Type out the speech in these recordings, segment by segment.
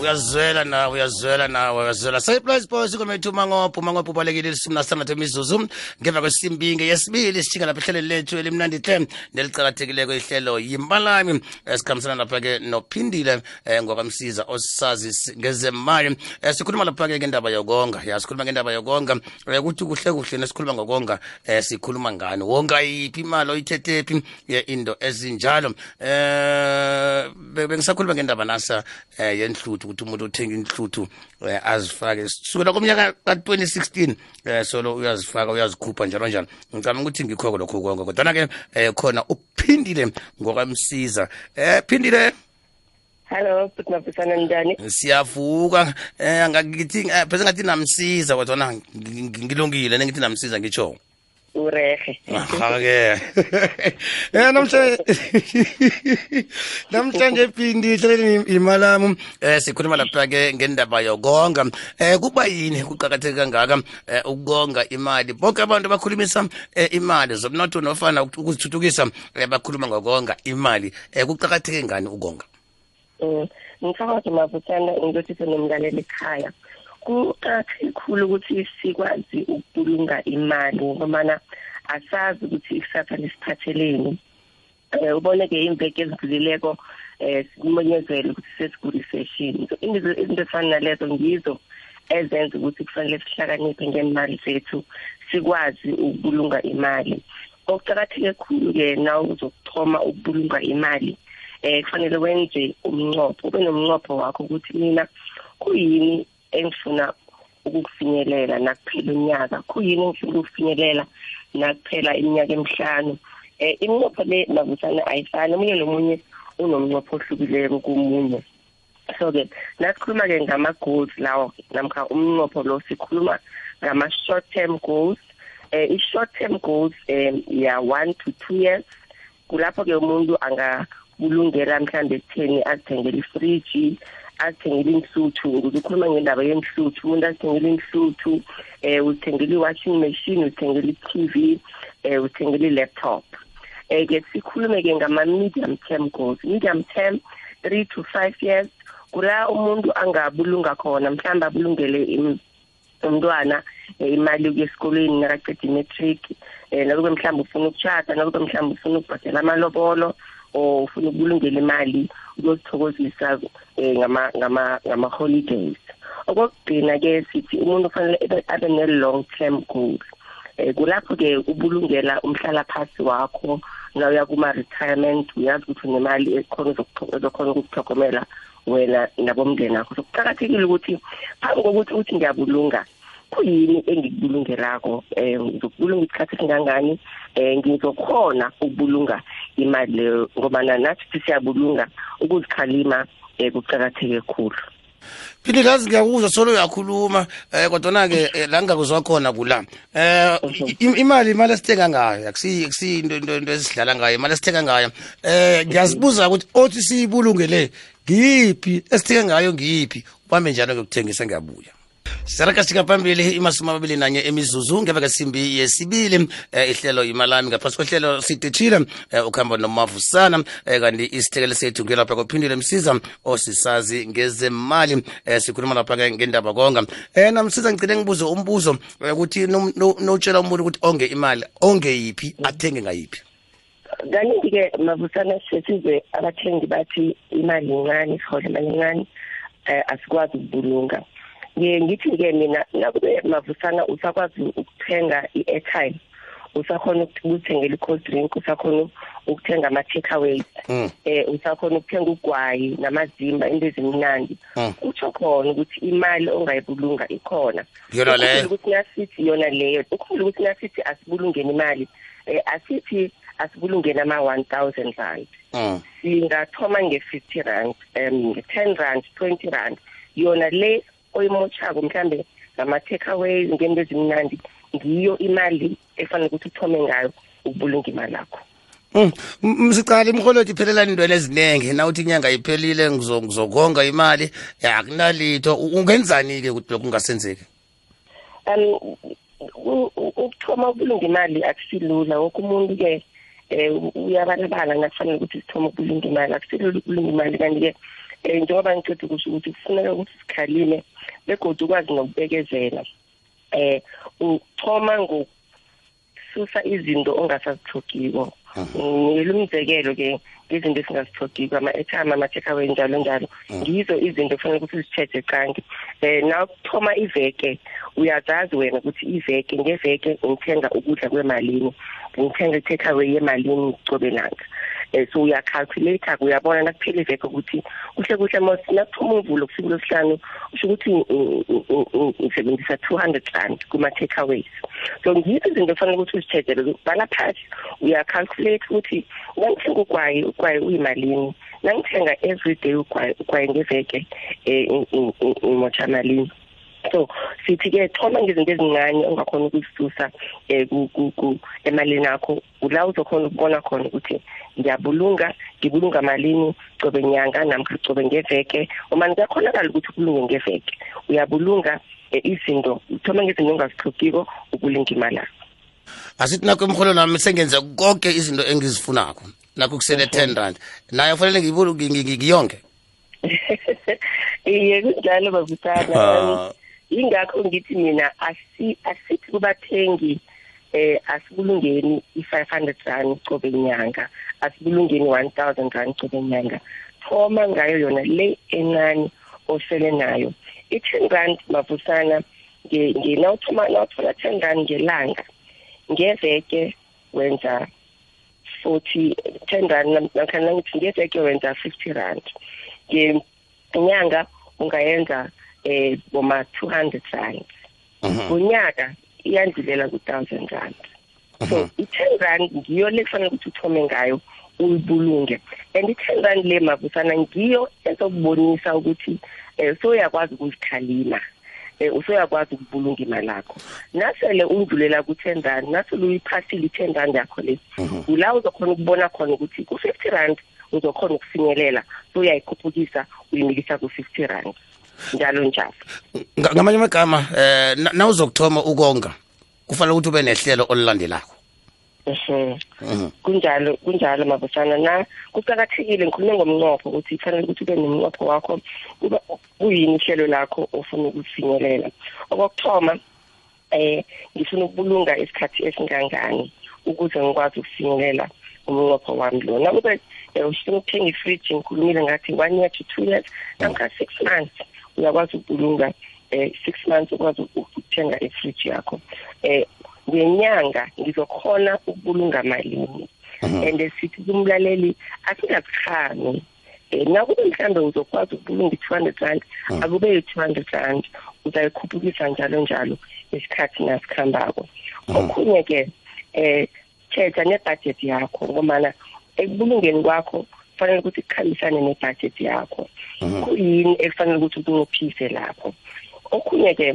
uyazwela nawe uyazwela nawe uyazwela surprise boys kunomethi umangopho umangopho ubalekile lisumi nasithandathu imizuzu ngemva kwesimbinge yesibili sithinga lapha ehlelweni lethu elimnandi hle neliqakathekileko ihlelo yimbalami esikhambisana lapha-ke nophindile um ngokwamsiza osisazi ngezemali um sikhuluma lapha-ke ngendaba yokonga ya sikhuluma ngendaba yokonga um kuthi kuhle kuhle nesikhuluma ngokonga um sikhuluma ngani wonga yiphi imali oyithethephi into ezinjalo um bengisakhuluma ngendaba nasa um yenhluthu ukuthi umuntu othenga inhluthu um eh, azifake sukela komnyaka ka-2016 um eh, solo uyazifaka uyazikhupha njalo njalo ngicabanga ukuthi ngikhoko lokho konke kodwana-ke um khona uphindile ngokwamsiza um phindile Hello, sikubambisana njani? Siyavuka. Eh angakithi pheze ngathi namsiza kodwa ngilungile nengithi namsiza ngisho. urehe ke eh namhlanje namhlanje phindi hleleni imalamu um eh, sikhuluma lapha ke ngendaba yokonga eh kuba yini kuqhakatheke kangaka eh, ukonga imali bonke abantu bakhulumisa eh, imali zomnotho nofana ukuzithuthukisa bakhuluma ngokonga imali eh kuqhakatheke ngani ukonga um ngicabanga ukuthi mavuthana into othi senomlaleli ekhaya kuqakatheke khulu ukuthi sikwazi ukubulunga imali ngobana asazi ukuthi ikusasa lisiphatheleni um ubone-ke iimveke ezidlulileko um eh, simonyezelwe ukuthi sesiguli seshini so izinto ezifana nalezo ngizo ezenza ukuthi kufanele sihlakaniphe ngemali zethu sikwazi ukubulunga imali okuqakatheke khulu-ke na uzokuthoma ukubulunga imali um kufanele wenze umnqopho ube nomnqopho wakho ukuthi mina kuyini engifuna ukukufinyelela nakuphela unyaka kuyini engifuna ukukufinyelela nakuphela iminyaka emihlanu um iminqopho le mabusane ayifani omunye nomunye unomnqopho ohlukileko komunye so-ke nasikhuluma-ke ngama-goals lawo namkha umnqopho lo sikhuluma ngama-short term goals eh i-short term goals um ya one to two years kulapho-ke umuntu angabulungela mhlawumbe ekutheni azithengele ifriji azithengele inhluthu ngikhuluma ngendaba yenhluthu umuntu azithengele inhluthu um uzithengele i-washing machine uzithengele i-t v um uzithengele i-laptop um ke sikhulume-ke ngama-medium term goals medium term three to five years kula umuntu angabulunga khona mhlawumbe abulungele umntwana eh, imali yesikolweni nakaqeda i-matric um eh, nakube mhlawumbe ufuna ukutshata nakube mhlawumbe ufuna ukubhadela amalobolo or ufuna ukubulungela imali ukuyozithokozisa um ngama-holidays ngama, ngama holidays okokugcina-ke sithi umuntu kufanele abe ne-long term goal um kulapho-ke ubulungela umhlalaphasi wakho nawuya kuma-retirement uyazi ukuthi unemali ekhona ezokhona ukukuthogomela wena nabomndeni akho so kuqakathekile ukuthi phambi kokuthi uthi ngiyabulunga kuyini engikubulungelako um ngizokubulunga isikhathi esingangani um ngizokhona ukubulunga imali leyo ngobana nathi thi siyabulunga ukuzikhalima um kucakatheke khulu phinde kazi ngiyakuzwa solo uyakhuluma um kodwana-ke eh, la ngingakuzwa khona kula um imali imali esithenga ngayo akusiyinto into esidlala ngayo imali esithenga ngayo um ngiyazibuza ukuthi othi siyibulungele ngiyiphi esithenga ngayo ngiyiphi ubambe njalo ngiyokuthengisa ngiyabuya sisalaka sikaphambili imasumi amabili nanye emizuzu ngeva kasimbi yesibili um ihlelo yimalami ngaphasi kwehlelo siditshile um eh, ukuhamba nomavusana um kanti isithekeli sethu ngelapha kophindile msiza osisazi ngezemali um sikhuluma lapha-ke ngendaba konga um namsiza ngicine ngibuze umbuzo ukuthi notshela umuntu ukuthi onge imali onge yiphi athenge ngayiphi kaningi-ke mavusana sesizwe abathengi bathi imali incane sihole imali incane um eh, asikwazi ukubulunga ngiye ngithi-ke mina nakube mavusana usakwazi ukuthenga i-airtime usakhona ukuthengela i-cold drink usakhona ukuthenga ama-takeaways um mm. eh, usakhona ukuthenga ugwayi namazimba into ezimnandi mm. kutsho khona ukuthi imali ongayibulunga ikhona yona leyo ukuthi nasithi yona leyo ukhumbula ukuthi nasithi asibulungeni imali eh asithi asibulungeni ama-1000 rand mm. singathoma nge-50 rand um 10 rand 20 rand yona le oyimoshako mhlambe ngama-takeaways ngento ezimnandi ngiyo imali efanele ukuthi uthome ngayo ukubulunga imali yakho Mm. msicala imholothi iphelelani intweni eziningi nawuthi inyanga iphelile ngizokonga imali akunalitho ungenzani-ke ukuthi lokhu kungasenzeki um ukuthoma ukubulunga imali akusilula woke umuntu-ke um uyabalabala ngakufanele ukuthi sithome ukubulunga imali akusilula ukubulunga imali kanti-ke um njengoba ngiceda ukuthi ukuthi kufuneka ukuthi sikhalime begodwa ukwazi nokubekezela um uthoma susa izinto ongasazitlhogiko ngile umzekelo ke izinto esingazitlhogiko ama-ethama ama-checkaway njalo njalo mm. ngizo izinto kufanele ukuthi uzitsheje qangi um eh, nakuthoma iveke uyazazi wena ukuthi iveke ngeveke ngithenga ukudla kwemalini ngithenga i-takeaway yemalini cobe langa um so uyacalculator uyabona nakuphela iveke ukuthi kuhle kuhle mos nakuthoma umvulo kusuku lwesihlanu usho ukuthi ngisebenzisa two hundred rand kuma-takeaways so ngiziphi izinto ofanele ukuthi uzitshedele zokubhala phasi uyacalculate ukuthi nangithenga ugwayi ugwayi uyimalini nangithenga every day ugwayi ugwayi ngeveke um eh, ngimotsha malini so sithi-ke thoma ngezinto ezincane ongakhona ukuzisusa um emalini yakho kula uzokhona ukubona khona ukuthi ngiyabulunga ngibulunga malini cobe nyanga namkha cobe ngeveke uma ngiyakhonakala ukuthi ubulunge ngeveke uyabulunga e, izinto uthoma ngezinto ongazihlogiko ubulinga imalakho asithi nakho emholweni wami sengenze konke izinto engizifunako nakho kusele ten rand nayo fanele ngiyibulunge ngiyonge iye kunjalo babusana ah. ingakho ngithi mina asithi kubathengi eh asikulungeni i-500 rand qobe nyanga asikulungeni 1000 rand qobe nyanga thoma ngayo yona le encane osele nayo i-10 rand mavusana nawuthoma nawuthola 10 rand ngelanga ngeveke wenza 40 10 rand namkha nangithi ngeveke wenza 50 rand ngenyanga ungayenza eh boma 200 rand ngonyaka iyandlulela ku-thousand rand so mhm. i-ten rand ngiyo le kufanele ukuthi uthome ngayo uyibulunge and i-ten rand le mavusana ngiyo ezokubonisa ukuthi um eh, soyakwazi ukuzikhalima um usoyakwazi ukubulunga imali yakho nasele undlulela ku-ten rand nasele uyiphathile i-ten rand yakho le mhm. ula uzokhona ukubona khona ukuthi ku-fifty rand uzokhona ukufinyelela so uyayikhuphukisa uyinikisa ku-fifty rand njalo njalo ngamanye amagama um nawuzokuthoma ukonga kufanele ukuthi ube nehlelo olulandelako Mhm. kunjalo kunjalo mabusana na kuqakathekile ngikhulume ngomnqopho ukuthi kufanele ukuthi ube nomnqopho wakho uba kuyini ihlelo lakho ofuna ukufinyelela okokuthoma eh ngifuna ukubulunga isikhathi esingangani ukuze ngikwazi ukufinyelela umnqopho wami lo nakube eh, ufuna ukuthenga ifridge ngikhulumile ngathi one year to two years namkha six months uyakwazi ukubulunga um six months ukwazi ukuthenga ifridge yakho um ngenyanga ngizokhona ukubulunga malini mhm. and sithi kumlaleli asingazikhani eh, nakube mhlawumbe uzokwazi ukubulunga i-two hundred rand mhm. akube yi-two hundred rand uzayikhuphukisa njalo njalo isikhathi nasikhambako mhm. okhunye ke um thetha nebhajethi yakho ngomana ekubulungeni kwakho kufanele ukuthi kukhambisane nebhajethi yakho kuyini ekufanele ukuthi ukunciphise lapho okhunye ke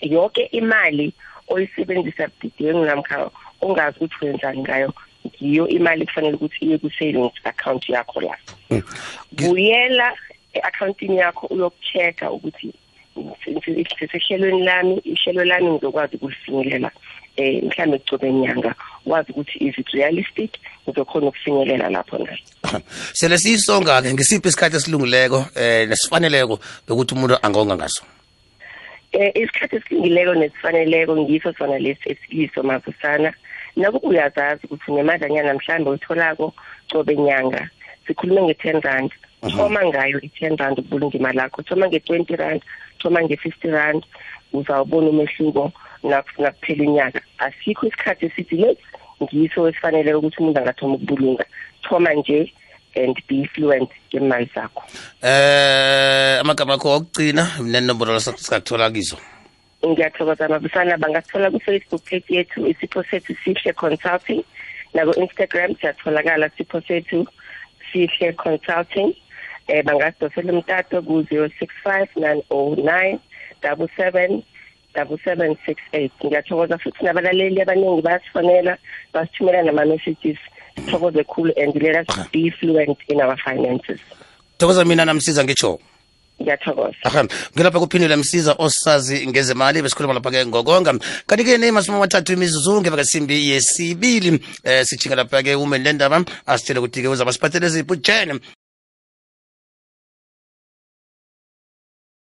yoke imali oyisebenzisa budedengu namkha ongazi ukuthi wenzani ngayo ngiyo imali kufanele ukuthi iye ku-savings account yakho lapho hmm. buyela e-akhawuntini yakho uyokuchecka ukuthi sisehlelweni lami ihlelo lami ngizokwazi ukulifinyelela eh mhlambe cobe nyanga wazi ukuthi is it realistic uzokhona ukufinyelela lapho na sele siyisonga ke ngisiphi isikhathi esilungileko eh nesifaneleko ukuthi umuntu angonga ngaso Eh isikhathi esilingileko nesifaneleko ngiso sona lesi esiliso mavusana nakuba uyazazi ukuthi nemadlanyana mhlawumbe utholako cobe nyanga sikhulume nge-ten rand thoma ngayo i-ten rand ukubulunga imali yakho thoma nge-twenty rand thoma nge-fifty rand uzawubona umehluko nakuphela unyaka asikho isikhathi esithi le ngiso esifanele ukuthi umuntu angathoma ukubulunga thoma nje and be fluent ke mali zakho eh amagama akho okugcina nenombolo sakuthola kizo ngiyathokoza mabusana bangasithola ku-facebook page yethu isipho sethu sihle consulting naku-instagram siyatholakala sipho sethu sihle consulting um eh, bangasidosela umtato ku-zero six five nine o oh nine double seven double seven six eight ngiyathokoza futhi nabalaleli abaningi basifonela basithumela nama-messages sithokoze khulu and let us ah. be fluent in our finances thokoza mina namsiza ngitsho ngiyathokoza aha ngilapha kuphindile msiza osazi ngezemali besikhuluma lapha-ke ngokonga kanti-ke nemasumi amathathu imizuzu ngeva kasimbi yesibili um eh, sijhinga lapha-ke umeni le ndaba asitshele ukuthi-ke uzaba siphathele ziphi ujene